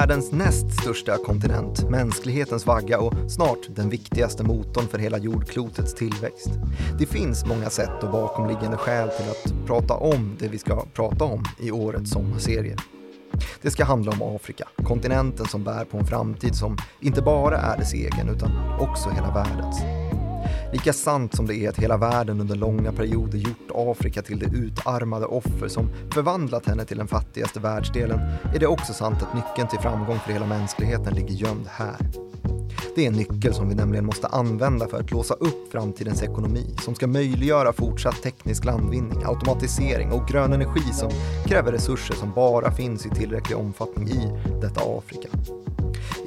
Världens näst största kontinent, mänsklighetens vagga och snart den viktigaste motorn för hela jordklotets tillväxt. Det finns många sätt och bakomliggande skäl till att prata om det vi ska prata om i årets sommarserie. Det ska handla om Afrika, kontinenten som bär på en framtid som inte bara är dess egen utan också hela världens. Lika sant som det är att hela världen under långa perioder gjort Afrika till det utarmade offer som förvandlat henne till den fattigaste världsdelen är det också sant att nyckeln till framgång för hela mänskligheten ligger gömd här. Det är en nyckel som vi nämligen måste använda för att låsa upp framtidens ekonomi som ska möjliggöra fortsatt teknisk landvinning, automatisering och grön energi som kräver resurser som bara finns i tillräcklig omfattning i detta Afrika.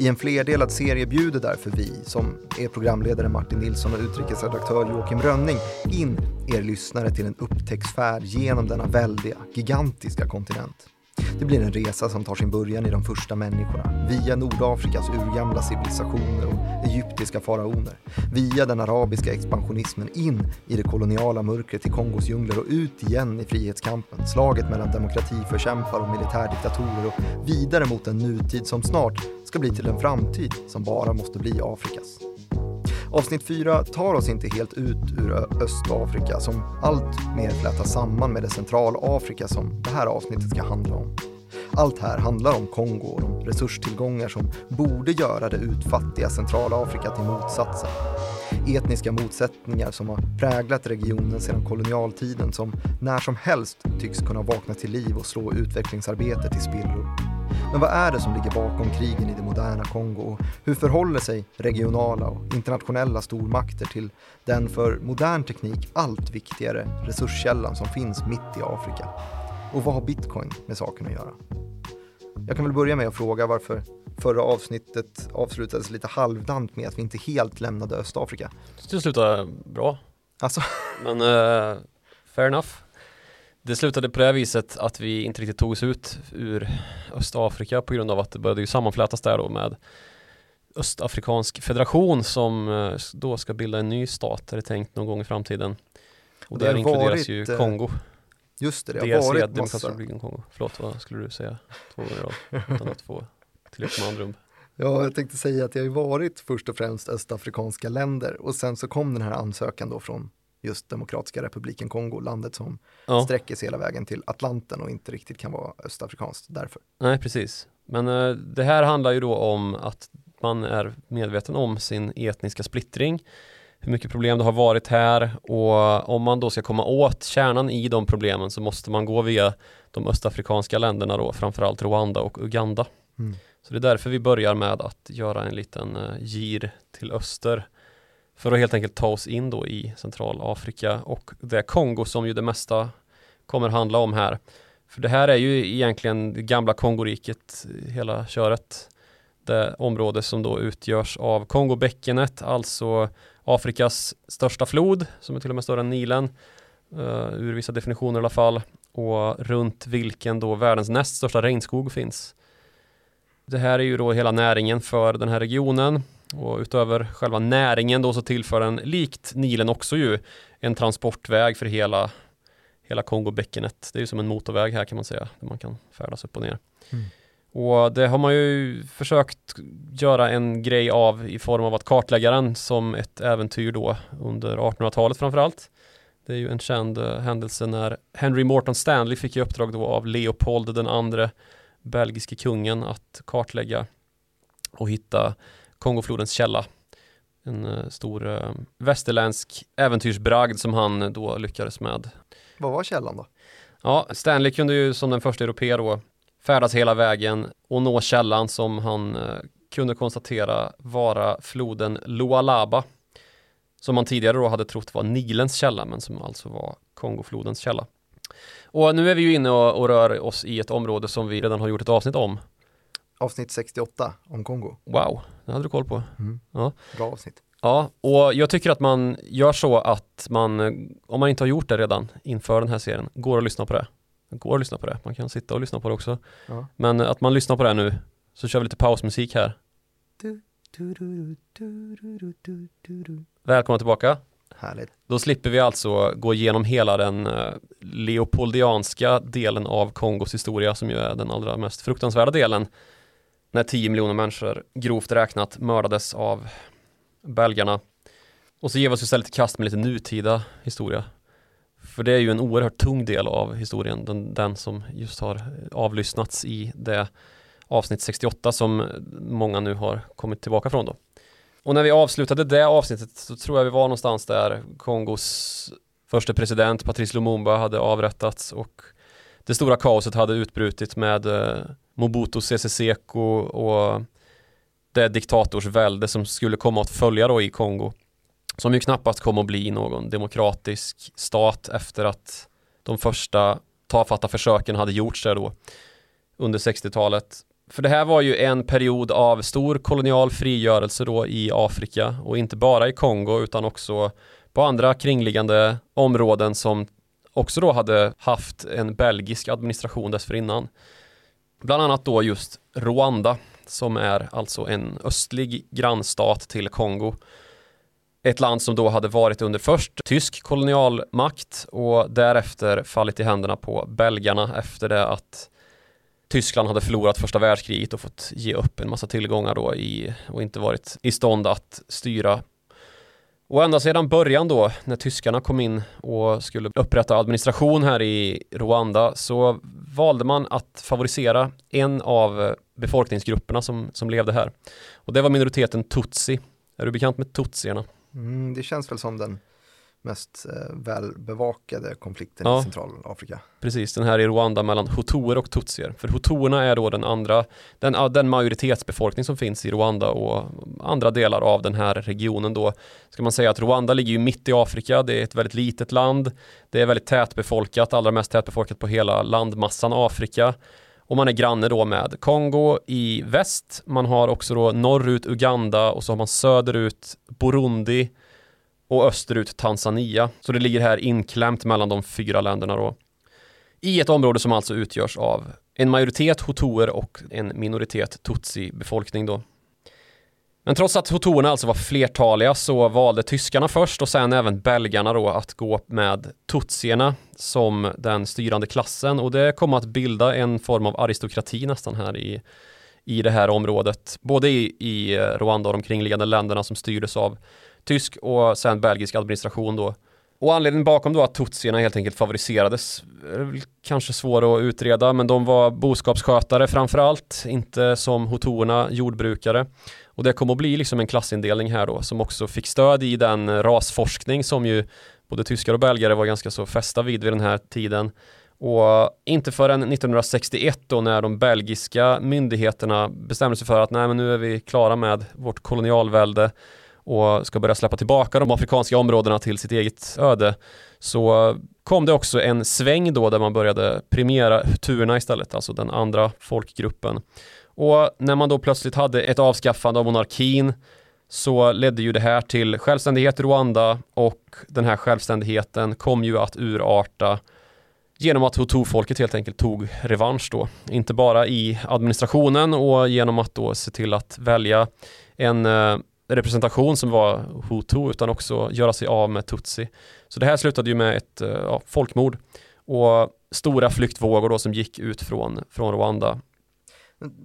I en flerdelad serie bjuder därför vi, som är programledare Martin Nilsson och utrikesredaktör Joakim Rönning, in er lyssnare till en upptäcktsfärd genom denna väldiga, gigantiska kontinent. Det blir en resa som tar sin början i de första människorna, via Nordafrikas urgamla civilisationer och egyptiska faraoner, via den arabiska expansionismen in i det koloniala mörkret i Kongos djungler och ut igen i frihetskampen, slaget mellan demokratiförkämpar och militärdiktatorer och vidare mot en nutid som snart ska bli till en framtid som bara måste bli Afrikas. Avsnitt 4 tar oss inte helt ut ur Östafrika som allt mer flätas samman med det Centralafrika som det här avsnittet ska handla om. Allt här handlar om Kongo och de resurstillgångar som borde göra det utfattiga Centralafrika till motsatsen. Etniska motsättningar som har präglat regionen sedan kolonialtiden som när som helst tycks kunna vakna till liv och slå utvecklingsarbetet i spillror. Men vad är det som ligger bakom krigen i det moderna Kongo och hur förhåller sig regionala och internationella stormakter till den för modern teknik allt viktigare resurskällan som finns mitt i Afrika? Och vad har bitcoin med saken att göra? Jag kan väl börja med att fråga varför förra avsnittet avslutades lite halvdant med att vi inte helt lämnade Östafrika. Det slutade bra. Alltså. Men uh, fair enough. Det slutade på det viset att vi inte riktigt tog oss ut ur Östafrika på grund av att det började ju sammanflätas där då med Östafrikansk federation som eh, då ska bilda en ny stat är det tänkt någon gång i framtiden. Och där inkluderas varit, ju eh, Kongo. Just det, det har DRC, varit massa... Kongo. Förlåt, vad skulle du säga? Två gånger rad, utan att få till ett andrum. Ja, jag tänkte säga att det har ju varit först och främst östafrikanska länder och sen så kom den här ansökan då från just Demokratiska republiken Kongo, landet som ja. sträcker sig hela vägen till Atlanten och inte riktigt kan vara östafrikanskt därför. Nej, precis. Men uh, det här handlar ju då om att man är medveten om sin etniska splittring, hur mycket problem det har varit här och om man då ska komma åt kärnan i de problemen så måste man gå via de östafrikanska länderna då, framförallt Rwanda och Uganda. Mm. Så det är därför vi börjar med att göra en liten uh, gir till öster för att helt enkelt ta oss in då i Centralafrika och det Kongo som ju det mesta kommer handla om här. För det här är ju egentligen det gamla Kongoriket, hela köret. Det område som då utgörs av Kongobäckenet, alltså Afrikas största flod, som är till och med större än Nilen, uh, ur vissa definitioner i alla fall, och runt vilken då världens näst största regnskog finns. Det här är ju då hela näringen för den här regionen och utöver själva näringen då så tillför den likt Nilen också ju en transportväg för hela, hela Kongobäckenet. Det är ju som en motorväg här kan man säga, där man kan färdas upp och ner. Mm. Och det har man ju försökt göra en grej av i form av att kartlägga den som ett äventyr då under 1800-talet framförallt. Det är ju en känd uh, händelse när Henry Morton Stanley fick i uppdrag då av Leopold den andre belgiske kungen att kartlägga och hitta Kongoflodens källa. En uh, stor uh, västerländsk äventyrsbragd som han då lyckades med. Vad var källan då? Ja, Stanley kunde ju som den första europé då färdas hela vägen och nå källan som han uh, kunde konstatera vara floden Lualaba. Som man tidigare då hade trott var Nilens källa men som alltså var Kongoflodens källa. Och nu är vi ju inne och, och rör oss i ett område som vi redan har gjort ett avsnitt om avsnitt 68 om Kongo. Wow, det hade du koll på. Mm. Ja. Bra avsnitt. Ja, och jag tycker att man gör så att man, om man inte har gjort det redan inför den här serien, går och lyssnar på det. Går och lyssna på det, man kan sitta och lyssna på det också. Ja. Men att man lyssnar på det nu, så kör vi lite pausmusik här. Du, du, du, Välkomna tillbaka. Härligt. Då slipper vi alltså gå igenom hela den uh, leopoldianska delen av Kongos historia som ju är den allra mest fruktansvärda delen när 10 miljoner människor grovt räknat mördades av belgarna. Och så ger vi oss istället i kast med lite nutida historia. För det är ju en oerhört tung del av historien, den, den som just har avlyssnats i det avsnitt 68 som många nu har kommit tillbaka från då. Och när vi avslutade det avsnittet så tror jag vi var någonstans där Kongos första president Patrice Lumumba hade avrättats och det stora kaoset hade utbrutit med eh, Mobutu Sese Seko och det diktatorsvälde som skulle komma att följa då i Kongo. Som ju knappast kom att bli någon demokratisk stat efter att de första tafatta försöken hade gjorts där då under 60-talet. För det här var ju en period av stor kolonial frigörelse då i Afrika och inte bara i Kongo utan också på andra kringliggande områden som också då hade haft en belgisk administration dessförinnan. Bland annat då just Rwanda som är alltså en östlig grannstat till Kongo. Ett land som då hade varit under först tysk kolonialmakt och därefter fallit i händerna på belgarna efter det att Tyskland hade förlorat första världskriget och fått ge upp en massa tillgångar då i, och inte varit i stånd att styra. Och ända sedan början då, när tyskarna kom in och skulle upprätta administration här i Rwanda, så valde man att favorisera en av befolkningsgrupperna som, som levde här. Och det var minoriteten tutsi. Är du bekant med tutsierna? Mm, det känns väl som den mest eh, välbevakade konflikten ja, i Centralafrika. Precis, den här i Rwanda mellan hutuer och tutsier. För hutuerna är då den andra, den, den majoritetsbefolkning som finns i Rwanda och andra delar av den här regionen då. Ska man säga att Rwanda ligger ju mitt i Afrika, det är ett väldigt litet land, det är väldigt tätbefolkat, allra mest tätbefolkat på hela landmassan Afrika. Och man är granne då med Kongo i väst, man har också då norrut Uganda och så har man söderut Burundi, och österut Tanzania. Så det ligger här inklämt mellan de fyra länderna då. I ett område som alltså utgörs av en majoritet hutuer och en minoritet tutsi-befolkning då. Men trots att hutuerna alltså var flertaliga så valde tyskarna först och sen även belgarna då att gå med tutsierna som den styrande klassen och det kom att bilda en form av aristokrati nästan här i, i det här området. Både i, i Rwanda och de kringliggande länderna som styrdes av tysk och sen belgisk administration då. Och anledningen bakom då att tutsierna helt enkelt favoriserades är kanske svår att utreda men de var boskapsskötare framförallt, inte som hutuerna jordbrukare. Och det kom att bli liksom en klassindelning här då som också fick stöd i den rasforskning som ju både tyskar och belgare var ganska så fästa vid vid den här tiden. Och inte förrän 1961 då när de belgiska myndigheterna bestämde sig för att nej men nu är vi klara med vårt kolonialvälde och ska börja släppa tillbaka de afrikanska områdena till sitt eget öde så kom det också en sväng då där man började premiera hutuerna istället, alltså den andra folkgruppen. Och när man då plötsligt hade ett avskaffande av monarkin så ledde ju det här till självständighet i Rwanda och den här självständigheten kom ju att urarta genom att hutu-folket helt enkelt tog revansch då. Inte bara i administrationen och genom att då se till att välja en eh, representation som var hutu utan också göra sig av med tutsi. Så det här slutade ju med ett eh, ja, folkmord och stora flyktvågor då som gick ut från, från Rwanda.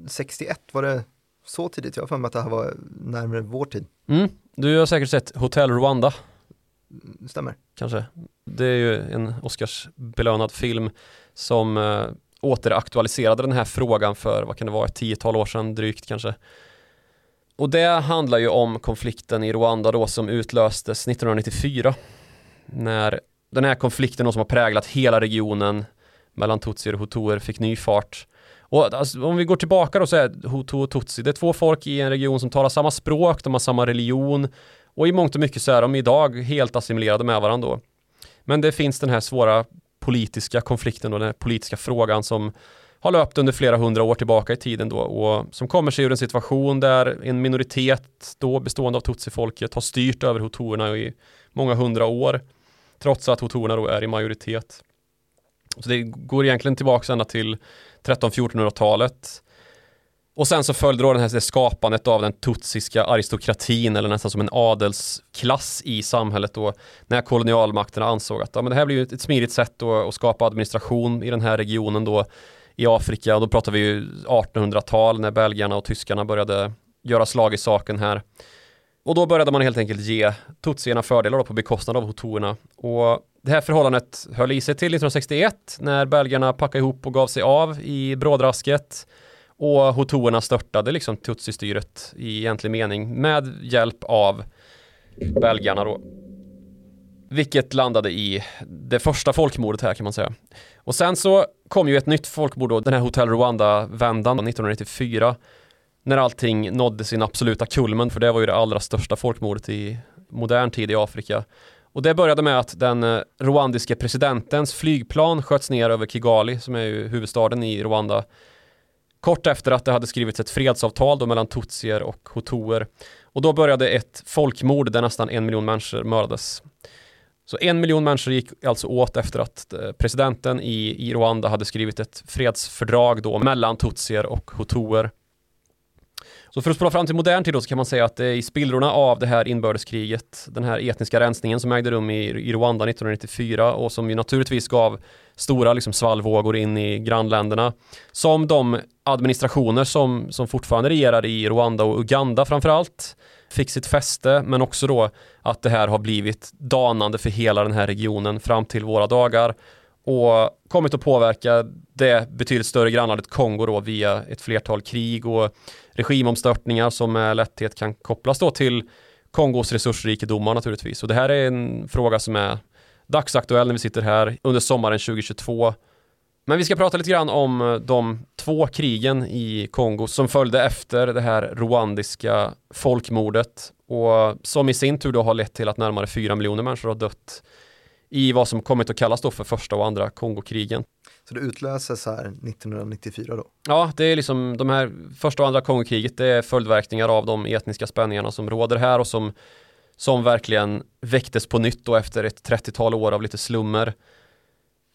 61 var det så tidigt? Jag har för mig att det här var närmare vår tid. Mm, du har säkert sett Hotel Rwanda. Stämmer. Kanske. Det är ju en Oscarsbelönad film som äh, återaktualiserade den här frågan för, vad kan det vara, ett tiotal år sedan drygt kanske. Och det handlar ju om konflikten i Rwanda då som utlöstes 1994 när den här konflikten som har präglat hela regionen mellan tutsier och hutuer fick ny fart. Och alltså, om vi går tillbaka då så är hutu och tutsi, det är två folk i en region som talar samma språk, de har samma religion och i mångt och mycket så är de idag helt assimilerade med varandra då. Men det finns den här svåra politiska konflikten och den här politiska frågan som har löpt under flera hundra år tillbaka i tiden då och som kommer sig ur en situation där en minoritet då bestående av tutsifolket har styrt över hutuerna i många hundra år trots att hutuerna då är i majoritet. Så det går egentligen tillbaka ända till 13-1400-talet. Och sen så följde då den här skapandet av den tutsiska aristokratin eller nästan som en adelsklass i samhället då när kolonialmakterna ansåg att ja, men det här blir ett smidigt sätt då att skapa administration i den här regionen då i Afrika och då pratar vi ju 1800-tal när belgarna och tyskarna började göra slag i saken här. Och då började man helt enkelt ge tutsierna fördelar på bekostnad av hutuerna. Och det här förhållandet höll i sig till 1961 när belgarna packade ihop och gav sig av i brådrasket. Och hutuerna störtade liksom tutsi-styret i egentlig mening med hjälp av belgarna då. Vilket landade i det första folkmordet här kan man säga. Och sen så kom ju ett nytt folkmord då, den här Hotel Rwanda-vändan 1994 när allting nådde sin absoluta kulmen, för det var ju det allra största folkmordet i modern tid i Afrika. Och det började med att den eh, rwandiske presidentens flygplan sköts ner över Kigali, som är ju huvudstaden i Rwanda. Kort efter att det hade skrivits ett fredsavtal då mellan tutsier och hutuer. Och då började ett folkmord där nästan en miljon människor mördades. Så en miljon människor gick alltså åt efter att eh, presidenten i, i Rwanda hade skrivit ett fredsfördrag då mellan tutsier och hutuer. Så för att spola fram till modern tid då så kan man säga att det är i spillrorna av det här inbördeskriget, den här etniska rensningen som ägde rum i, i Rwanda 1994 och som ju naturligtvis gav stora liksom svallvågor in i grannländerna, som de administrationer som, som fortfarande regerar i Rwanda och Uganda framförallt fick sitt fäste, men också då att det här har blivit danande för hela den här regionen fram till våra dagar och kommit att påverka det betydligt större grannlandet Kongo då via ett flertal krig och regimomstörtningar som med lätthet kan kopplas då till Kongos resursrikedomar naturligtvis. Och det här är en fråga som är dagsaktuell när vi sitter här under sommaren 2022. Men vi ska prata lite grann om eh, de två krigen i Kongo som följde efter det här rwandiska folkmordet och eh, som i sin tur då har lett till att närmare fyra miljoner människor har dött i vad som kommit att kallas då för första och andra Kongokrigen. Så det utlöses här 1994 då? Ja, det är liksom de här första och andra Kongokriget, det är följdverkningar av de etniska spänningarna som råder här och som, som verkligen väcktes på nytt då efter ett 30-tal år av lite slummer.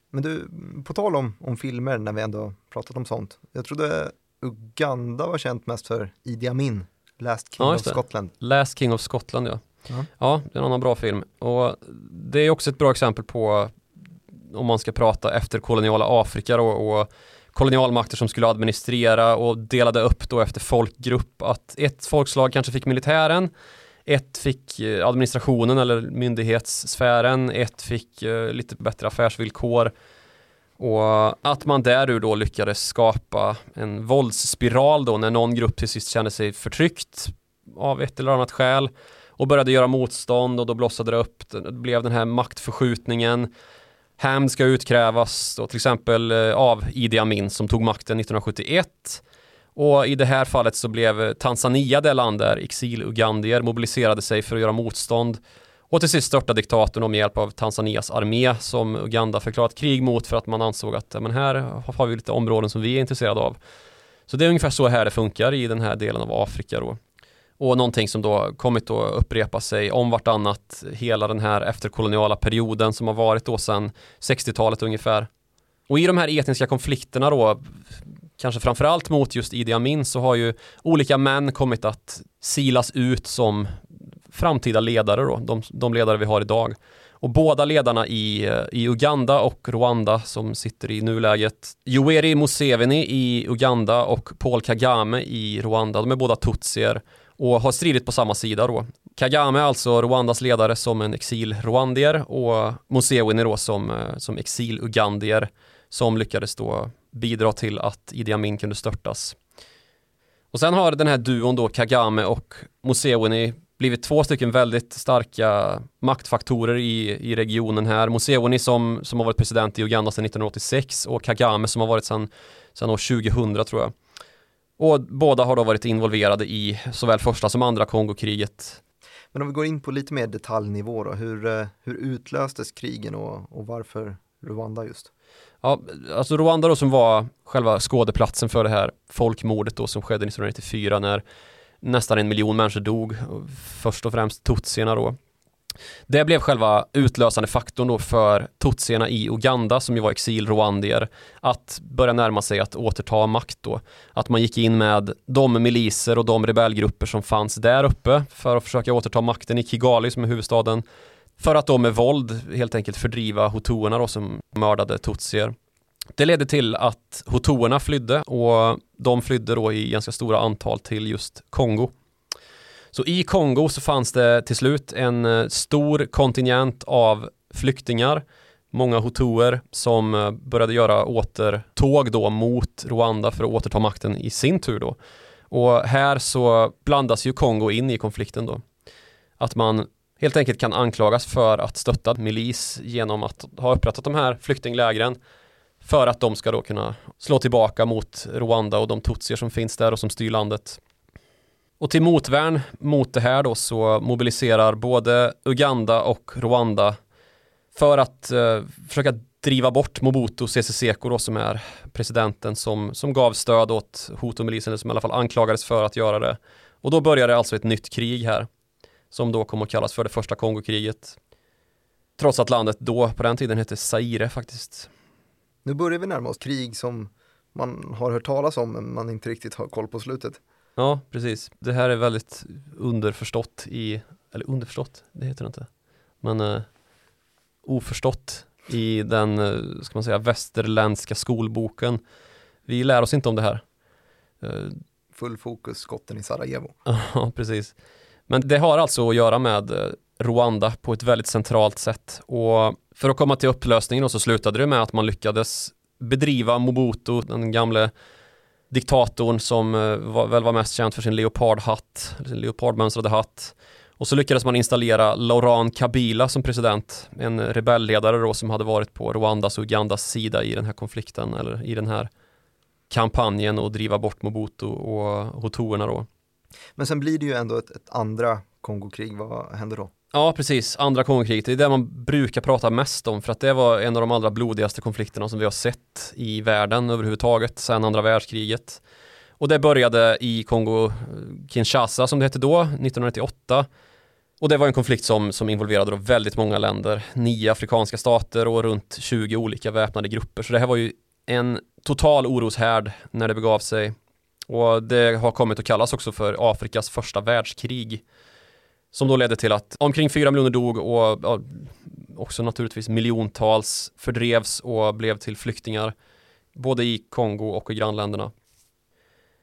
Men du, på tal om, om filmer när vi ändå pratat om sånt. Jag trodde Uganda var känt mest för Idi Amin, Last King ja, of Scotland. Last King of Scotland ja. ja. Ja, det är en annan bra film. Och det är också ett bra exempel på om man ska prata efter koloniala Afrika då, och kolonialmakter som skulle administrera och delade upp då efter folkgrupp att ett folkslag kanske fick militären ett fick eh, administrationen eller myndighetssfären, ett fick eh, lite bättre affärsvillkor. Och att man därur då lyckades skapa en våldsspiral då när någon grupp till sist kände sig förtryckt av ett eller annat skäl och började göra motstånd och då blossade det upp, det blev den här maktförskjutningen. Hämnd ska utkrävas då till exempel eh, av Idi Amin som tog makten 1971 och i det här fallet så blev eh, Tanzania det land där exil-ugandier mobiliserade sig för att göra motstånd och till sist störta diktatorn med hjälp av Tanzanias armé som Uganda förklarat krig mot för att man ansåg att men här har vi lite områden som vi är intresserade av. Så det är ungefär så här det funkar i den här delen av Afrika då. Och någonting som då kommit att upprepa sig om vartannat hela den här efterkoloniala perioden som har varit då sedan 60-talet ungefär. Och i de här etniska konflikterna då, kanske framförallt mot just Idi Amin, så har ju olika män kommit att silas ut som framtida ledare då, de, de ledare vi har idag. Och båda ledarna i, i Uganda och Rwanda som sitter i nuläget, Yoweri Museveni i Uganda och Paul Kagame i Rwanda, de är båda tutsier och har stridit på samma sida då. Kagame alltså Rwandas ledare som en exil-rwandier och Museveni då som, eh, som exil-ugandier som lyckades då bidra till att Idi Amin kunde störtas. Och sen har den här duon då Kagame och Museveni blivit två stycken väldigt starka maktfaktorer i, i regionen här. Museveni som, som har varit president i Uganda sedan 1986 och Kagame som har varit sedan, sedan år 2000 tror jag. Och båda har då varit involverade i såväl första som andra Kongokriget. Men om vi går in på lite mer detaljnivå då, hur, eh, hur utlöstes krigen och, och varför Rwanda just? Ja, alltså Rwanda då som var själva skådeplatsen för det här folkmordet då som skedde 1994 när nästan en miljon människor dog, först och främst tutsierna då. Det blev själva utlösande faktorn då för tutsierna i Uganda som ju var exil-rwandier att börja närma sig att återta makt då. Att man gick in med de miliser och de rebellgrupper som fanns där uppe för att försöka återta makten i Kigali som är huvudstaden för att då med våld helt enkelt fördriva hutuerna då som mördade tutsier. Det ledde till att hutuerna flydde och de flydde då i ganska stora antal till just Kongo. Så i Kongo så fanns det till slut en eh, stor kontingent av flyktingar, många hutuer som eh, började göra återtåg då mot Rwanda för att återta makten i sin tur då. Och här så blandas ju Kongo in i konflikten då. Att man helt enkelt kan anklagas för att stötta milis genom att ha upprättat de här flyktinglägren för att de ska då kunna slå tillbaka mot Rwanda och de tutsier som finns där och som styr landet. Och till motvärn mot det här då så mobiliserar både Uganda och Rwanda för att eh, försöka driva bort Mobutu Sese Seko då som är presidenten som, som gav stöd åt Hutu-milisen, som i alla fall anklagades för att göra det. Och då började alltså ett nytt krig här som då kom att kallas för det första Kongokriget. Trots att landet då på den tiden hette Zaire faktiskt. Nu börjar vi närma oss krig som man har hört talas om men man inte riktigt har koll på slutet. Ja, precis. Det här är väldigt underförstått i, eller underförstått, det heter det inte, men uh, oförstått i den, uh, ska man säga, västerländska skolboken. Vi lär oss inte om det här. Uh, Full fokus skotten i Sarajevo. Ja, precis. Men det har alltså att göra med Rwanda på ett väldigt centralt sätt och för att komma till upplösningen så slutade det med att man lyckades bedriva Mobutu, den gamle diktatorn som eh, var, väl var mest känd för sin leopardhatt, sin leopardmönstrade hatt. Och så lyckades man installera Laurent Kabila som president, en rebellledare då som hade varit på Rwandas och Ugandas sida i den här konflikten eller i den här kampanjen och driva bort Mobutu och hutuerna då. Men sen blir det ju ändå ett, ett andra Kongokrig, vad händer då? Ja, precis. Andra Kongokriget, det är det man brukar prata mest om för att det var en av de allra blodigaste konflikterna som vi har sett i världen överhuvudtaget sedan andra världskriget. Och det började i Kongo-Kinshasa som det hette då, 1998. Och det var en konflikt som, som involverade då väldigt många länder, nio afrikanska stater och runt 20 olika väpnade grupper. Så det här var ju en total oroshärd när det begav sig. Och det har kommit att kallas också för Afrikas första världskrig. Som då ledde till att omkring 4 miljoner dog och ja, också naturligtvis miljontals fördrevs och blev till flyktingar. Både i Kongo och i grannländerna.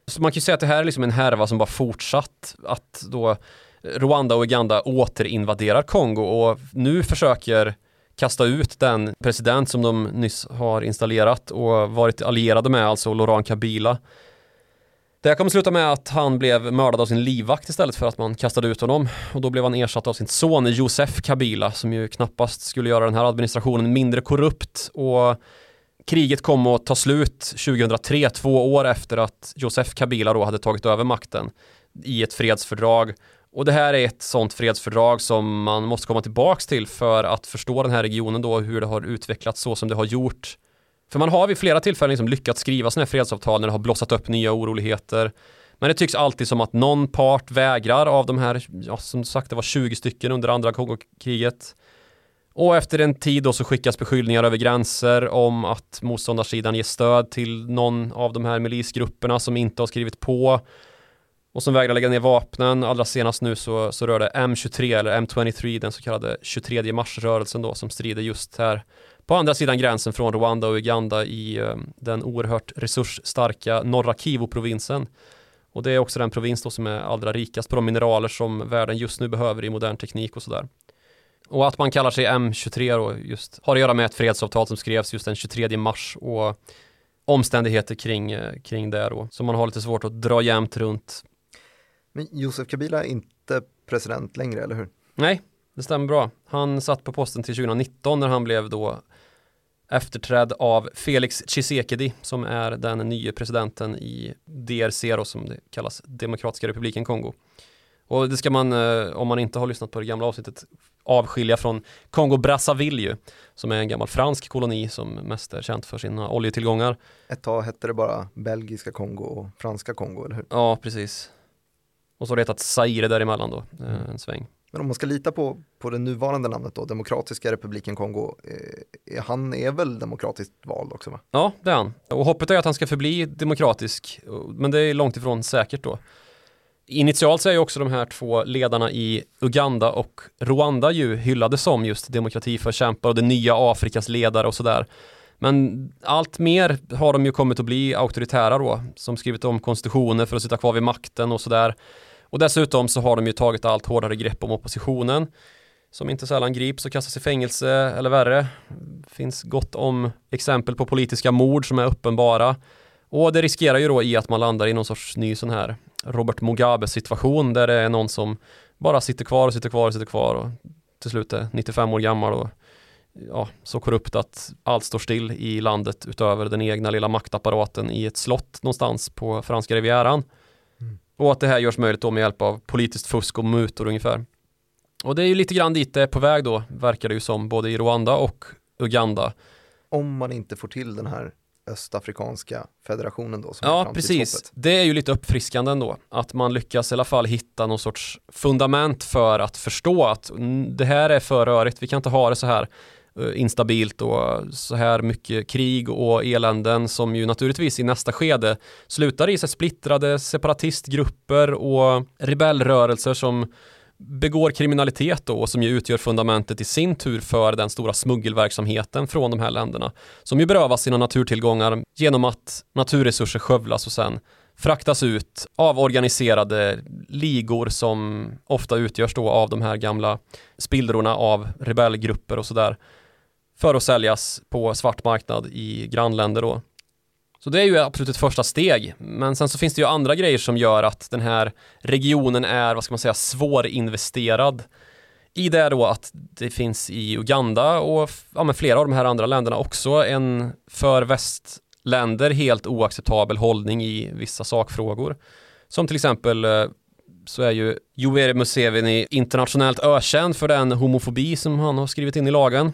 Så man kan ju säga att det här är liksom en härva som bara fortsatt att då Rwanda och Uganda återinvaderar Kongo och nu försöker kasta ut den president som de nyss har installerat och varit allierade med, alltså Laurent Kabila. Det här kommer sluta med att han blev mördad av sin livvakt istället för att man kastade ut honom. Och då blev han ersatt av sin son Josef Kabila som ju knappast skulle göra den här administrationen mindre korrupt. Och kriget kom att ta slut 2003, två år efter att Josef Kabila då hade tagit över makten i ett fredsfördrag. Och det här är ett sånt fredsfördrag som man måste komma tillbaks till för att förstå den här regionen då, hur det har utvecklats så som det har gjort för man har vid flera tillfällen liksom lyckats skriva sådana här fredsavtal när det har blossat upp nya oroligheter. Men det tycks alltid som att någon part vägrar av de här, ja, som sagt det var 20 stycken under andra Kongokriget. Och efter en tid då så skickas beskyllningar över gränser om att motståndarsidan ger stöd till någon av de här milisgrupperna som inte har skrivit på och som vägrar lägga ner vapnen. Allra senast nu så, så rör det M23 eller M23, den så kallade 23 mars rörelsen då som strider just här på andra sidan gränsen från Rwanda och Uganda i eh, den oerhört resursstarka norra Kivu-provinsen. Och det är också den provins då som är allra rikast på de mineraler som världen just nu behöver i modern teknik och sådär. Och att man kallar sig M23 då just har att göra med ett fredsavtal som skrevs just den 23 mars och omständigheter kring, eh, kring det då som man har lite svårt att dra jämnt runt. Men Josef Kabila är inte president längre, eller hur? Nej, det stämmer bra. Han satt på posten till 2019 när han blev då efterträdd av Felix Tshisekedi som är den nya presidenten i DRC då, som det kallas Demokratiska republiken Kongo. Och det ska man, eh, om man inte har lyssnat på det gamla avsnittet, avskilja från Kongo Brazzaville ju, som är en gammal fransk koloni som mest är känt för sina oljetillgångar. Ett tag hette det bara belgiska Kongo och franska Kongo, eller hur? Ja, precis. Och så har det hetat Zaire däremellan då, eh, en sväng. Men om man ska lita på, på det nuvarande namnet då, Demokratiska republiken Kongo, eh, han är väl demokratiskt vald också va? Ja, det är han. Och hoppet är att han ska förbli demokratisk, men det är långt ifrån säkert då. Initialt så är ju också de här två ledarna i Uganda och Rwanda ju hyllade som just demokratiförkämpar och det nya Afrikas ledare och sådär. Men allt mer har de ju kommit att bli auktoritära då, som skrivit om konstitutioner för att sitta kvar vid makten och sådär. Och dessutom så har de ju tagit allt hårdare grepp om oppositionen som inte sällan grips och kastas i fängelse eller värre. Det finns gott om exempel på politiska mord som är uppenbara. Och det riskerar ju då i att man landar i någon sorts ny sån här Robert Mugabe situation där det är någon som bara sitter kvar och sitter kvar och sitter kvar och till slut är 95 år gammal och ja, så korrupt att allt står still i landet utöver den egna lilla maktapparaten i ett slott någonstans på franska rivieran. Och att det här görs möjligt då med hjälp av politiskt fusk och mutor ungefär. Och det är ju lite grann dit det är på väg då, verkar det ju som, både i Rwanda och Uganda. Om man inte får till den här östafrikanska federationen då? Som ja, precis. Det är ju lite uppfriskande ändå, att man lyckas i alla fall hitta någon sorts fundament för att förstå att det här är för rörigt, vi kan inte ha det så här Eh, instabilt och så här mycket krig och eländen som ju naturligtvis i nästa skede slutar i sig splittrade separatistgrupper och rebellrörelser som begår kriminalitet då och som ju utgör fundamentet i sin tur för den stora smuggelverksamheten från de här länderna som ju berövas sina naturtillgångar genom att naturresurser skövlas och sen fraktas ut av organiserade ligor som ofta utgörs då av de här gamla spillrorna av rebellgrupper och sådär för att säljas på svart marknad i grannländer då. Så det är ju absolut ett första steg, men sen så finns det ju andra grejer som gör att den här regionen är, vad ska man säga, svårinvesterad. I det då att det finns i Uganda och ja, men flera av de här andra länderna också en för västländer helt oacceptabel hållning i vissa sakfrågor. Som till exempel eh, så är ju Yoweri Museveni internationellt ökänd för den homofobi som han har skrivit in i lagen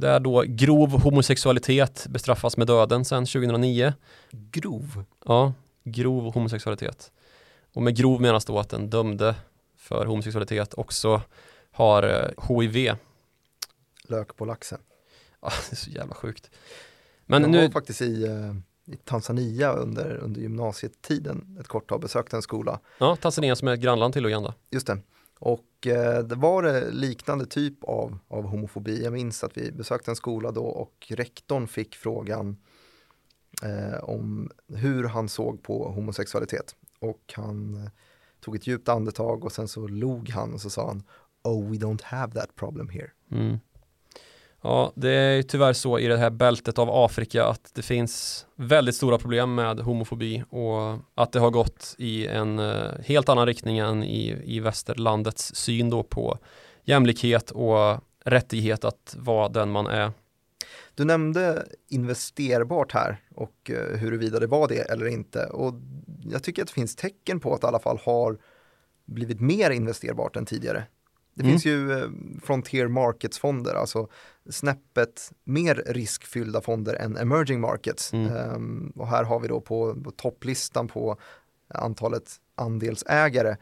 där då grov homosexualitet bestraffas med döden sedan 2009. Grov? Ja, grov homosexualitet. Och med grov menas då att den dömde för homosexualitet också har HIV. Eh, Lök på laxen. Ja, det är så jävla sjukt. Men jag nu... var faktiskt i, eh, i Tanzania under, under gymnasietiden ett kort tag, besökte en skola. Ja, Tanzania som är ett grannland till Uganda. Just det. Och eh, det var det liknande typ av, av homofobi. Jag minns att vi besökte en skola då och rektorn fick frågan eh, om hur han såg på homosexualitet. Och han eh, tog ett djupt andetag och sen så log han och så sa han Oh, we don't have that problem here. Mm. Ja, det är tyvärr så i det här bältet av Afrika att det finns väldigt stora problem med homofobi och att det har gått i en eh, helt annan riktning än i, i västerlandets syn då på jämlikhet och rättighet att vara den man är. Du nämnde investerbart här och eh, huruvida det var det eller inte och jag tycker att det finns tecken på att det i alla fall har blivit mer investerbart än tidigare. Det mm. finns ju eh, Frontier Markets-fonder, alltså snäppet mer riskfyllda fonder än emerging markets. Mm. Um, och här har vi då på, på, topplistan på antalet andelsägare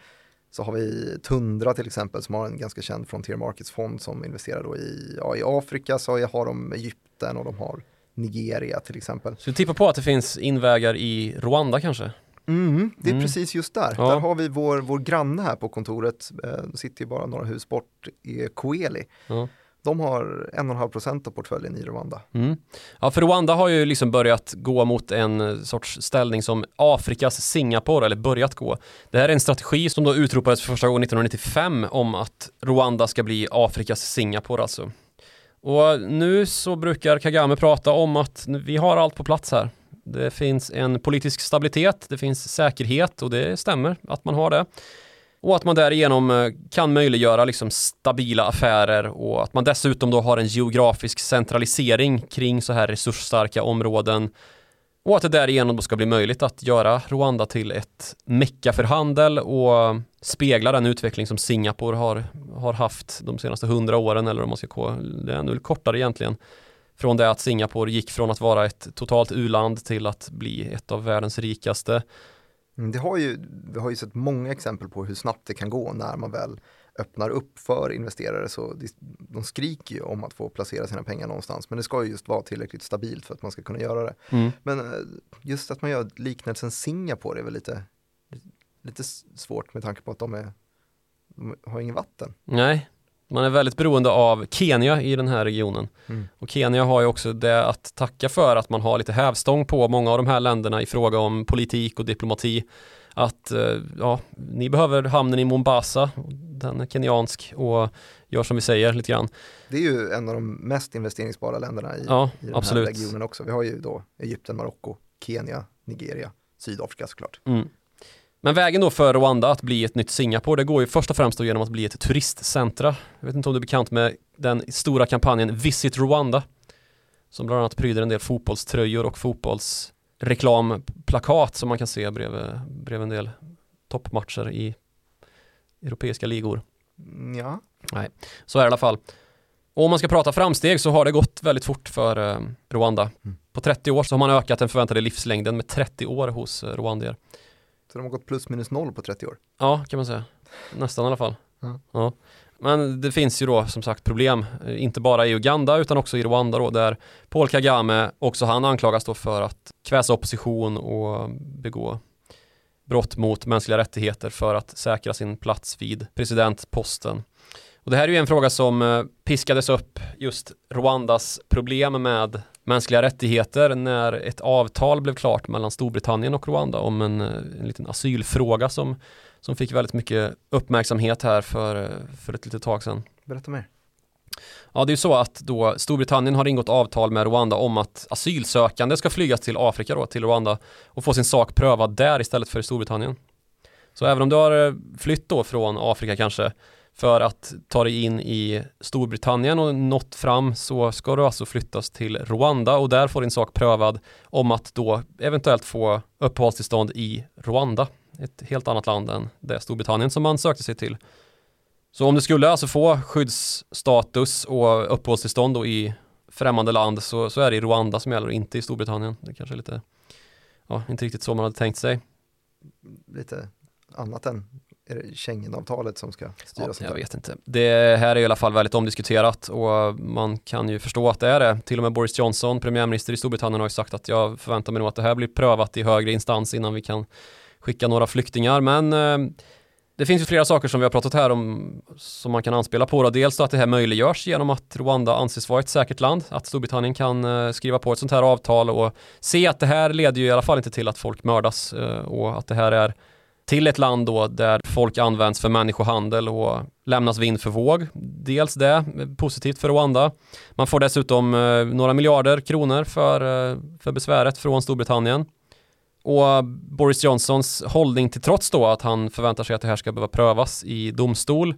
så har vi Tundra till exempel som har en ganska känd Frontier Markets-fond som investerar då i, ja, i Afrika så har de Egypten och de har Nigeria till exempel. Så du tippar på att det finns invägar i Rwanda kanske? Mm, det är mm. precis just där. Ja. Där har vi vår, vår granne här på kontoret, eh, sitter ju bara några hus bort, i Coeli. Ja. De har 1,5 procent av portföljen i Rwanda. Mm. Ja, för Rwanda har ju liksom börjat gå mot en eh, sorts ställning som Afrikas Singapore, eller börjat gå. Det här är en strategi som då utropades för första gången 1995 om att Rwanda ska bli Afrikas Singapore alltså. Och nu så brukar Kagame prata om att vi har allt på plats här. Det finns en politisk stabilitet, det finns säkerhet och det stämmer att man har det. Och att man därigenom eh, kan möjliggöra liksom stabila affärer och att man dessutom då har en geografisk centralisering kring så här resursstarka områden och att det därigenom då ska bli möjligt att göra Rwanda till ett mecka för handel och spegla den utveckling som Singapore har, har haft de senaste hundra åren eller om man ska gå, det är ännu kortare egentligen från det att Singapore gick från att vara ett totalt uland till att bli ett av världens rikaste. Mm, det har ju, vi har ju sett många exempel på hur snabbt det kan gå när man väl öppnar upp för investerare så de skriker ju om att få placera sina pengar någonstans men det ska ju just vara tillräckligt stabilt för att man ska kunna göra det. Mm. Men eh, just att man gör liknelsen Singapore är väl lite, lite svårt med tanke på att de, är, de har inget vatten. Nej, Man är väldigt beroende av Kenya i den här regionen. Mm. Och Kenya har ju också det att tacka för att man har lite hävstång på många av de här länderna i fråga om politik och diplomati. Att eh, ja, ni behöver hamnen i Mombasa, den är kenyansk och gör som vi säger lite grann. Det är ju en av de mest investeringsbara länderna i, Ja, i den absolut. här regionen också. Vi har ju då Egypten, Marocko, Kenya, Nigeria, Sydafrika såklart. Mm. Men vägen då för Rwanda att bli ett nytt Singapore, det går ju först och främst då genom att bli ett turistcentra. Jag vet inte om du är bekant med den stora kampanjen Visit Rwanda. Som bland annat pryder en del fotbollströjor och fotbollsreklamplakat som man kan se bredvid, bredvid en del toppmatcher i europeiska ligor. Mm, Ja, Så är det i alla fall. Och om man ska prata framsteg så har det gått väldigt fort för eh, Rwanda. Mm. På 30 år så har man ökat den förväntade livslängden med 30 år hos eh, rwandier. Så de har gått plus minus noll på 30 år. Ja, kan man säga. Nästan i alla fall. Ja. Men det finns ju då som sagt problem, eh, inte bara i Uganda utan också i Rwanda då, där Paul Kagame, också han anklagas då för att kväsa opposition och begå brott mot mänskliga rättigheter för att säkra sin plats vid presidentposten. Och det här är ju en fråga som eh, piskades upp just Rwandas problem med mänskliga rättigheter när ett avtal blev klart mellan Storbritannien och Rwanda om en, eh, en liten asylfråga som, som fick väldigt mycket uppmärksamhet här för, eh, för ett litet tag sedan. Berätta mer. Ja, det är ju så att då Storbritannien har ingått avtal med Rwanda om att asylsökande ska flygas till Afrika då, till Rwanda och få sin sak prövad där istället för i Storbritannien. Så även om du har eh, flytt då från Afrika kanske för att ta dig in i Storbritannien och nått fram så ska du alltså flyttas till Rwanda och där får din sak prövad om att då eventuellt få uppehållstillstånd i Rwanda. Ett helt annat land än det Storbritannien som man sökte sig till. Så om du skulle alltså få skyddsstatus och uppehållstillstånd då i främmande land så, så är det i Rwanda som gäller och inte i Storbritannien. Det kanske är lite, ja, inte riktigt så man hade tänkt sig. Lite annat än är det Schengenavtalet som ska Ja, styra sånt jag vet inte. Det här är i alla fall väldigt omdiskuterat och man kan ju förstå att det är det. Till och med Boris Johnson, premiärminister i Storbritannien, har ju sagt att jag förväntar mig nog att det här blir prövat i högre instans innan vi kan skicka några flyktingar. Men eh, det finns ju flera saker som vi har pratat här om som man kan anspela på. Då. Dels att det här möjliggörs genom att Rwanda anses vara ett säkert land, att Storbritannien kan eh, skriva på ett sånt här avtal och se att det här leder ju i alla fall inte till att folk mördas eh, och att det här är till ett land då där folk används för människohandel och lämnas vind för våg. Dels det, positivt för Rwanda. Man får dessutom eh, några miljarder kronor för, eh, för besväret från Storbritannien. Och Boris Johnsons hållning till trots då att han förväntar sig att det här ska behöva prövas i domstol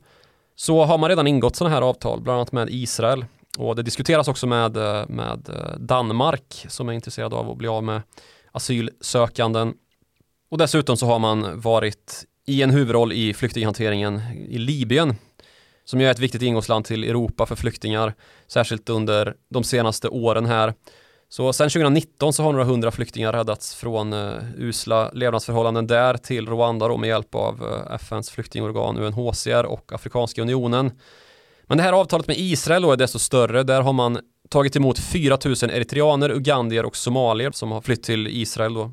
så har man redan ingått sådana här avtal, bland annat med Israel. Och det diskuteras också med, eh, med Danmark som är intresserad av att bli av med asylsökanden. Och dessutom så har man varit i en huvudroll i flyktinghanteringen i Libyen som ju är ett viktigt ingångsland till Europa för flyktingar, särskilt under de senaste åren här. Så sedan 2019 så har några hundra flyktingar räddats från uh, usla levnadsförhållanden där till Rwanda då med hjälp av eh, uh, FNs flyktingorgan UNHCR och Afrikanska unionen. Men det här avtalet med Israel då är desto större. Där har man tagit emot 4 000 eritreaner, ugandier och somalier som har flytt till Israel då.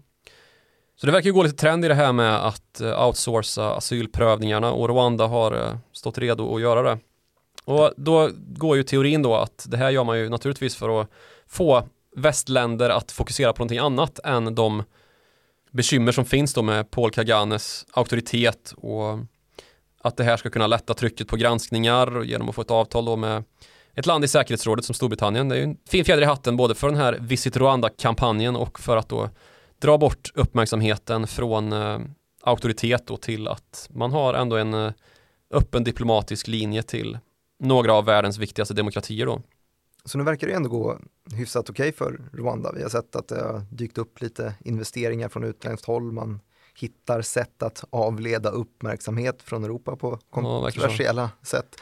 Så det verkar ju gå lite trend i det här med att eh, outsourca asylprövningarna och Rwanda har eh, stått redo att göra det. Och då går ju teorin då att det här gör man ju naturligtvis för att få västländer att fokusera på någonting annat än de bekymmer som finns då med Paul Kaganes auktoritet och att det här ska kunna lätta trycket på granskningar genom att få ett avtal då med ett land i säkerhetsrådet som Storbritannien. Det är ju en fin fjäder i hatten både för den här Visit Rwanda-kampanjen och för att då dra bort uppmärksamheten från eh, auktoritet då till att man har ändå en eh, öppen diplomatisk linje till några av världens viktigaste demokratier då. Så nu verkar det ändå gå hyfsat okej för Rwanda. Vi har sett att det har dykt upp lite investeringar från utländskt håll. Man hittar sätt att avleda uppmärksamhet från Europa på kontroversiella sätt.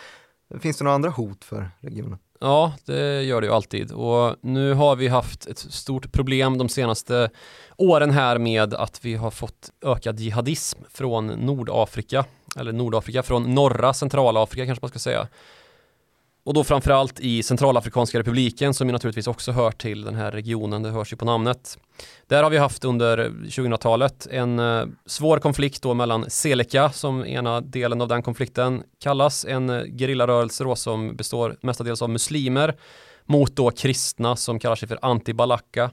Finns det några andra hot för regionen? Ja, det gör det ju alltid och nu har vi haft ett stort problem de senaste åren här med att vi har fått ökad jihadism från Nordafrika eller Nordafrika från norra centralafrika kanske man ska säga. Och då framförallt i Centralafrikanska republiken som ju naturligtvis också hör till den här regionen, det hörs ju på namnet. Där har vi haft under 2000-talet en eh, svår konflikt då mellan Seleka som ena delen av den konflikten kallas, en eh, gerillarörelse då som består mestadels av muslimer mot då kristna som kallar sig för antibalaka.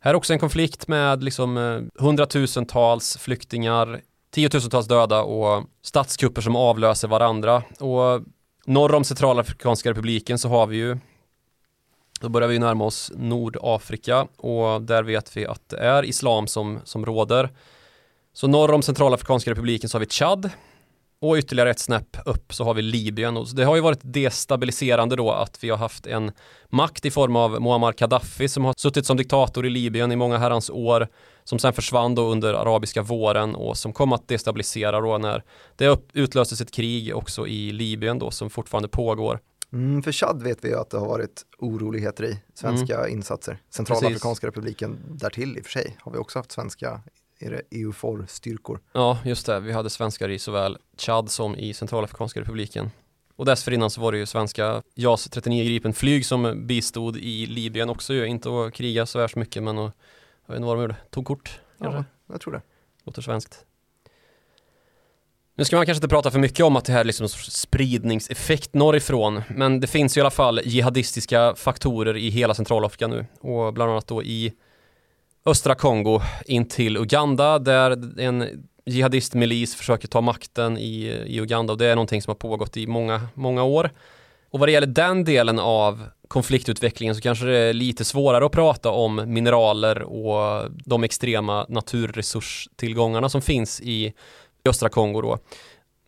Här är också en konflikt med liksom eh, hundratusentals flyktingar, tiotusentals döda och statskupper som avlöser varandra. Och norr om Centralafrikanska republiken så har vi ju då börjar vi närma oss Nordafrika och där vet vi att det är islam som, som råder. Så norr om Centralafrikanska republiken så har vi Tchad och ytterligare ett snäpp upp så har vi Libyen. Och det har ju varit destabiliserande då att vi har haft en makt i form av Muammar Gaddafi som har suttit som diktator i Libyen i många herrans år som sen försvann då under arabiska våren och som kom att destabilisera då när det utlöstes ett krig också i Libyen då som fortfarande pågår. Mm, för Chad vet vi ju att det har varit oroligheter i svenska mm. insatser. Centralafrikanska republiken därtill i och för sig har vi också haft svenska är det EUFOR-styrkor. Ja, just det. Vi hade svenskar i såväl Chad som i Centralafrikanska republiken. Och dessförinnan så var det ju svenska JAS 39 Gripen flyg som bistod i Libyen också ju, inte att kriga så värst mycket men att, jag vet inte vad de gjorde, tog kort kanske? Ja, jag tror det. Låter svenskt. Nu ska man kanske inte prata för mycket om att det här är liksom spridningseffekt norrifrån, men det finns ju i alla fall jihadistiska faktorer i hela Centralafrika nu och bland annat då i östra Kongo in till Uganda där en jihadistmilis försöker ta makten i, i Uganda och det är någonting som har pågått i många, många år. Och vad det gäller den delen av konfliktutvecklingen så kanske det är lite svårare att prata om mineraler och de extrema naturresurstillgångarna som finns i östra Kongo då.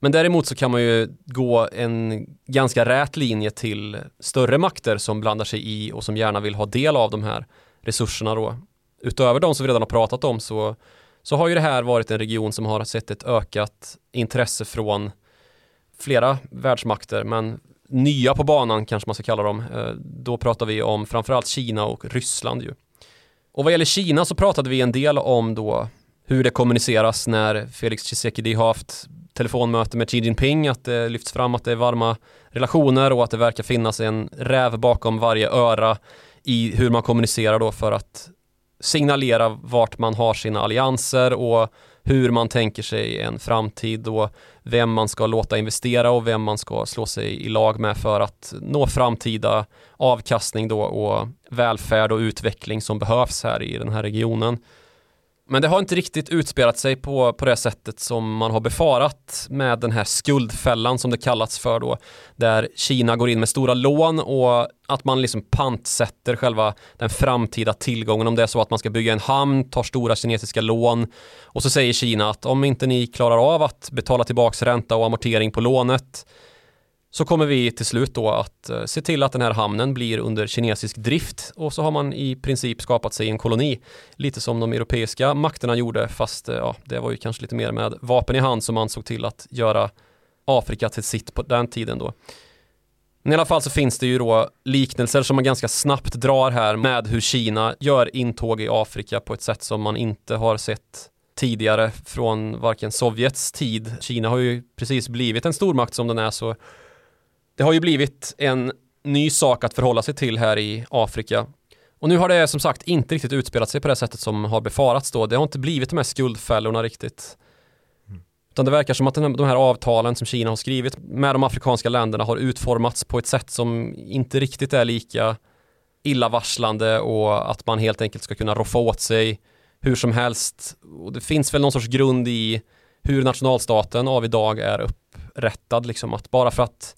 Men däremot så kan man ju gå en ganska rät linje till större makter som blandar sig i och som gärna vill ha del av de här resurserna då utöver de som vi redan har pratat om så, så har ju det här varit en region som har sett ett ökat intresse från flera världsmakter, men nya på banan kanske man ska kalla dem. Eh, då pratar vi om framförallt Kina och Ryssland ju. Och vad gäller Kina så pratade vi en del om då hur det kommuniceras när Felix Tshisekedi har haft telefonmöte med Xi Jinping, att det lyfts fram att det är varma relationer och att det verkar finnas en räv bakom varje öra i hur man kommunicerar då för att signalera vart man har sina allianser och hur man tänker sig en framtid och vem man ska låta investera och vem man ska slå sig i lag med för att nå framtida avkastning då och välfärd och utveckling som behövs här i den här regionen. Men det har inte riktigt utspelat sig på, på det sättet som man har befarat med den här skuldfällan som det kallats för då, där Kina går in med stora lån och att man liksom pantsätter själva den framtida tillgången. Om det är så att man ska bygga en hamn, tar stora kinesiska lån. Och så säger Kina att om inte ni klarar av att betala tillbaks ränta och amortering på lånet så kommer vi till slut då att eh, se till att den här hamnen blir under kinesisk drift och så har man i princip skapat sig en koloni. Lite som de europeiska makterna gjorde fast eh, ja, det var ju kanske lite mer med vapen i hand som man såg till att göra Afrika till sitt på den tiden då. Men i alla fall så finns det ju då liknelser som man ganska snabbt drar här med hur Kina gör intåg i Afrika på ett sätt som man inte har sett tidigare från varken Sovjets tid. Kina har ju precis blivit en stormakt som den är så det har ju blivit en ny sak att förhålla sig till här i Afrika. Och nu har det som sagt inte riktigt utspelat sig på det sättet som har befarats då. Det har inte blivit de här skuldfällorna riktigt. Mm. Utan det verkar som att de här avtalen som Kina har skrivit med de afrikanska länderna har utformats på ett sätt som inte riktigt är lika illavarslande och att man helt enkelt ska kunna roffa åt sig hur som helst. Och det finns väl någon sorts grund i hur nationalstaten av idag är upprättad, liksom att bara för att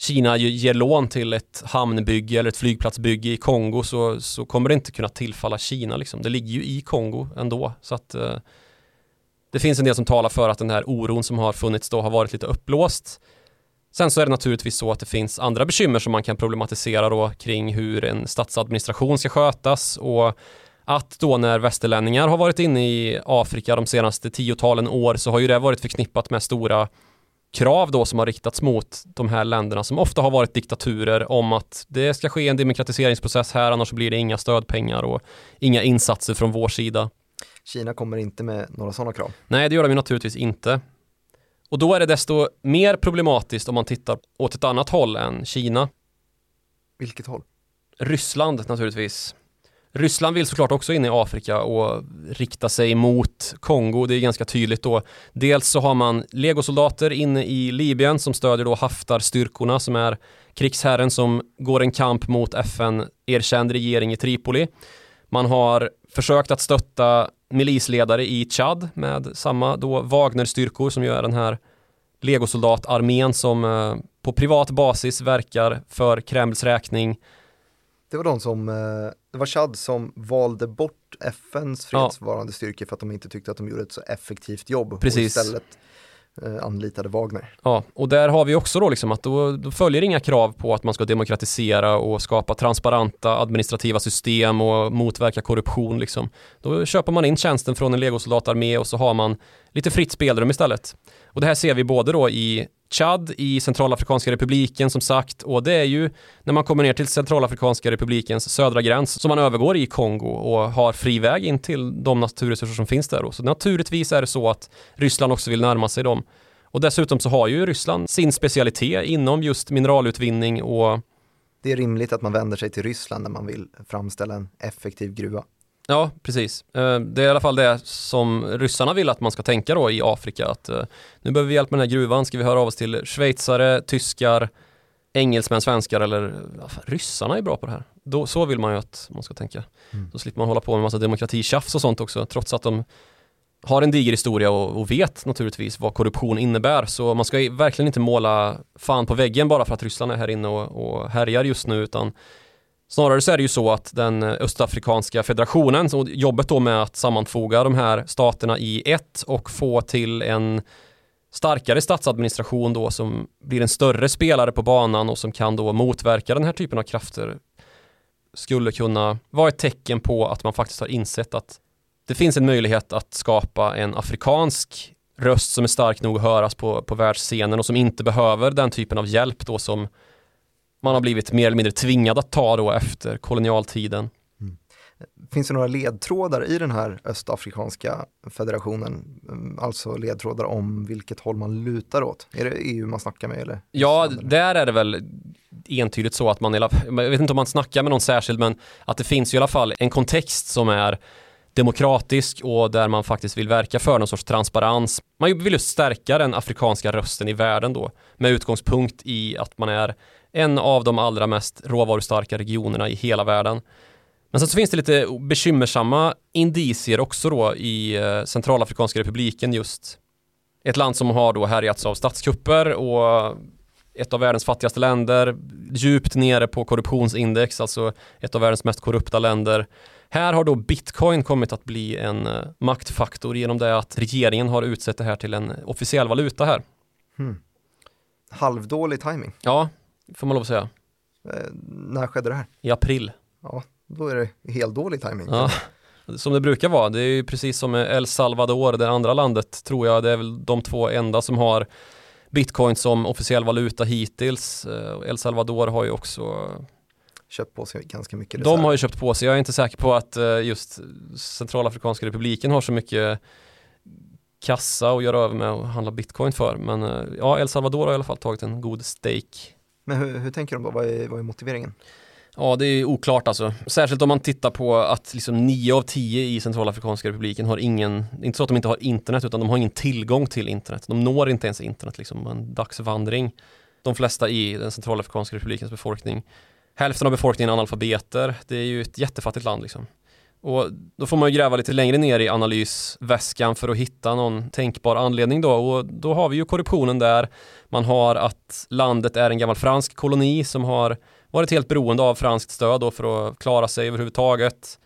Kina ger lån till ett hamnbygge eller ett flygplatsbygge i Kongo så, så kommer det inte kunna tillfalla Kina liksom. Det ligger ju i Kongo ändå. Så att eh, det finns en del som talar för att den här oron som har funnits då har varit lite uppblåst. Sen så är det naturligtvis så att det finns andra bekymmer som man kan problematisera då kring hur en statsadministration ska skötas och att då när västerlänningar har varit inne i Afrika de senaste tiotalen år så har ju det varit förknippat med stora krav då som har riktats mot de här länderna som ofta har varit diktaturer om att det ska ske en demokratiseringsprocess här annars blir det inga stödpengar och inga insatser från vår sida. Kina kommer inte med några sådana krav. Nej, det gör de ju naturligtvis inte. Och då är det desto mer problematiskt om man tittar åt ett annat håll än Kina. Vilket håll? Ryssland naturligtvis. Ryssland vill såklart också in i Afrika och rikta sig mot Kongo. Det är ganska tydligt då. Dels så har man legosoldater inne i Libyen som stödjer då Haftar-styrkorna som är krigsherren som går en kamp mot FN-erkänd regering i Tripoli. Man har försökt att stötta milisledare i Chad med samma då Wagner-styrkor som gör den här legosoldatarmén som eh, på privat basis verkar för Kremls räkning. Det var de som, eh, det var Chad som valde bort FNs fredsvarande ja. styrkor för att de inte tyckte att de gjorde ett så effektivt jobb. Precis. Och istället eh, anlitade Wagner. Ja, och där har vi också då liksom att då, då, följer inga krav på att man ska demokratisera och skapa transparenta administrativa system och motverka korruption liksom. Då köper man in tjänsten från en legosoldatarmé och så har man lite fritt spelrum istället. Och det här ser vi både då i Chad i Centralafrikanska republiken som sagt och det är ju när man kommer ner till Centralafrikanska republikens södra gräns som man övergår i Kongo och har fri väg in till de naturresurser som finns där. Då. Så naturligtvis är det så att Ryssland också vill närma sig dem. Och dessutom så har ju Ryssland sin specialitet inom just mineralutvinning och det är rimligt att man vänder sig till Ryssland när man vill framställa en effektiv gruva. Ja, precis. Eh, det är i alla fall det som ryssarna vill att man ska tänka då i Afrika. Att eh, nu behöver vi hjälp med den här gruvan, ska vi höra av oss till schweizare, tyskar, engelsmän, svenskar eller ryssarna är bra på det här. Då, så vill man ju att man ska tänka. Mm. Då slipper man hålla på med massa demokratitjafs och sånt också, trots att de har en diger historia och, och, vet naturligtvis vad korruption innebär. Så man ska verkligen inte måla fan på väggen bara för att Ryssland är här inne och, och härjar just nu, utan Snarare så är det ju så att den eh, östafrikanska federationen, så jobbet då med att sammanfoga de här staterna i ett och få till en starkare statsadministration då som blir en större spelare på banan och som kan då motverka den här typen av krafter skulle kunna vara ett tecken på att man faktiskt har insett att det finns en möjlighet att skapa en afrikansk röst som är stark nog att höras på, på världsscenen och som inte behöver den typen av hjälp då som man har blivit mer eller mindre tvingad att ta då efter kolonialtiden. Mm. Finns det några ledtrådar i den här östafrikanska federationen? Mm, alltså ledtrådar om vilket håll man lutar åt? Är det EU man snackar med eller? Ja, där är det väl entydigt så att man, jag vet inte om man snackar med någon särskild, men att det finns i alla fall en kontext som är demokratisk och där man faktiskt vill verka för någon sorts transparens. Man vill just stärka den afrikanska rösten i världen då med utgångspunkt i att man är en av de allra mest råvarustarka regionerna i hela världen. Men sen så finns det lite bekymmersamma indicier också då i eh, Centralafrikanska republiken just. Ett land som har då härjats av statskupper och ett av världens fattigaste länder, djupt nere på korruptionsindex, alltså ett av världens mest korrupta länder. Här har då bitcoin kommit att bli en eh, maktfaktor genom det att regeringen har utsett det här till en officiell valuta här. Hmm. Halvdålig timing. Ja, får man lov att säga. Eh, när skedde det här? I april. Ja, då är det helt dålig timing. Ja, som det brukar vara. Det är ju precis som El Salvador, det andra landet tror jag. Det är väl de två enda som har bitcoin som officiell valuta hittills. Eh, El Salvador har ju också köpt på sig ganska mycket. De har ju köpt på sig. Jag är inte säker på att eh, just Centralafrikanska republiken har så mycket kassa att göra över med och handla bitcoin för. Men eh, ja, El Salvador har i alla fall tagit en god stake. Men hur, hur tänker de då? Vad är, vad är motiveringen? Ja, det är oklart alltså. Särskilt om man tittar på att liksom 9 av 10 i Centralafrikanska republiken har ingen, inte så att de inte har internet, utan de har ingen tillgång till internet. De når inte ens internet, liksom en dagsvandring. De flesta i den Centralafrikanska republikens befolkning. Hälften av befolkningen är analfabeter. Det är ju ett jättefattigt land liksom. Och då får man ju gräva lite längre ner i analysväskan för att hitta någon tänkbar anledning då och då har vi ju korruptionen där. Man har att landet är en gammal fransk koloni som har varit helt beroende av franskt stöd då för att klara sig överhuvudtaget.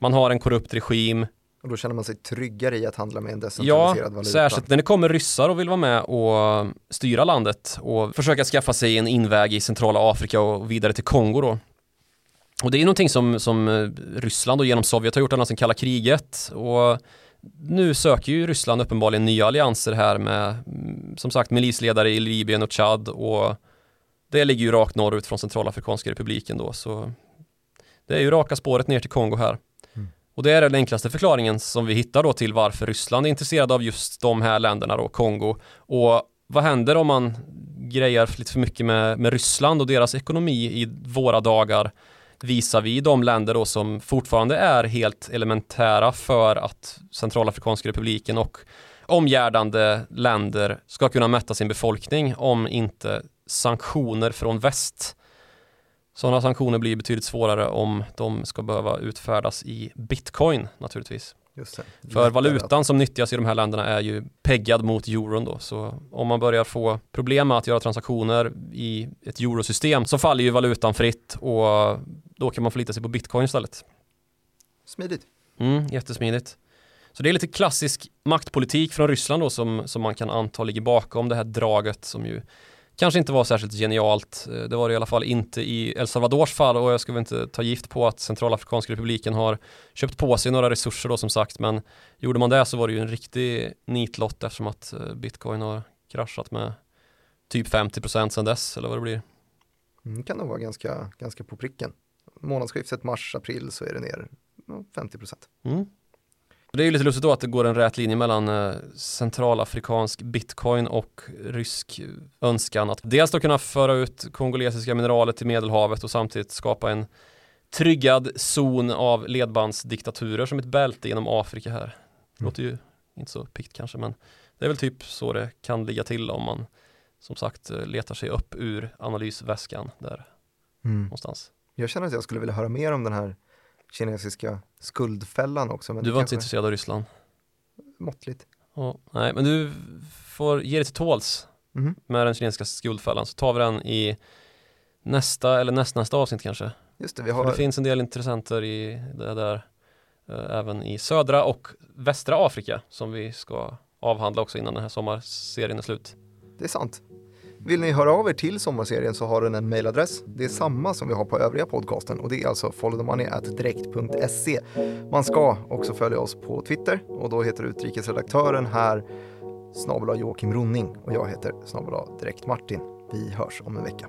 Man har en korrupt regim. Och då känner man sig tryggare i att handla med en decentraliserad ja, valuta. särskilt när det kommer ryssar och vill vara med och styra landet och försöka skaffa sig en inväg i centrala Afrika och vidare till Kongo då. Och det är någonting som, som eh, Ryssland och genom Sovjet har gjort ända sedan kalla kriget. Och nu söker ju Ryssland uppenbarligen nya allianser här med mm, som sagt milisledare i Libyen och Chad och det ligger ju rakt norrut från Centralafrikanska republiken då så det är ju raka spåret ner till Kongo här. Mm. Och det är den enklaste förklaringen som vi hittar då till varför Ryssland är intresserad av just de här länderna då, Kongo. Och vad händer om man grejar lite för mycket med, med Ryssland och deras ekonomi i våra dagar visar vi de länder då som fortfarande är helt elementära för att Centralafrikanska republiken och omgärdande länder ska kunna mätta sin befolkning om inte sanktioner från väst. Sådana sanktioner blir betydligt svårare om de ska behöva utfärdas i bitcoin naturligtvis. För valutan som nyttjas i de här länderna är ju peggad mot euron då. Så om man börjar få problem med att göra transaktioner i ett eurosystem så faller ju valutan fritt och då kan man förlita sig på bitcoin istället. Smidigt. Mm, jättesmidigt. Så det är lite klassisk maktpolitik från Ryssland då som, som man kan anta ligger bakom det här draget som ju kanske inte var särskilt genialt. Eh, det var det i alla fall inte i El Salvadors fall och jag ska väl inte ta gift på att Centralafrikanska republiken har köpt på sig några resurser då som sagt men gjorde man det så var det ju en riktig nitlott eftersom att eh, bitcoin har kraschat med typ 50% sedan dess eller vad det blir. Mm, kan nog vara ganska, ganska på pricken. Månadsskiftet mars-april så är det ner 50%. Mm. Det är ju lite lustigt då att det går en rät linje mellan eh, centralafrikansk bitcoin och rysk önskan att dels då kunna föra ut kongolesiska mineraler till medelhavet och samtidigt skapa en tryggad zon av ledbandsdiktaturer som ett bälte genom Afrika här. Det Mm. låter ju inte så pikt kanske men det är väl typ så det kan ligga till om man som sagt eh, letar sig upp ur analysväskan där Mm. någonstans. Jag känner att jag skulle vilja höra mer om den här kinesiska skuldfällan också. Men Du var inte kanske intresserad av Ryssland? måttligt. Ja, nej, men du får ge dig till tåls Mhm. med den kinesiska skuldfällan så tar vi den i nästa eller nästnästa avsnitt kanske. Just det, vi För har det finns en del intressenter i det där eh, även i södra och västra Afrika som vi ska avhandla också innan den här sommarserien är slut. Det är sant. Vill ni höra av er till sommarserien så har den en mailadress. Det är samma som vi har på övriga podcasten och det är alltså followthemoney.direkt.se. Man ska också följa oss på Twitter och då heter utrikesredaktören här snabel Joakim Ronning och jag heter snabel Direkt Martin. Vi hörs om en vecka.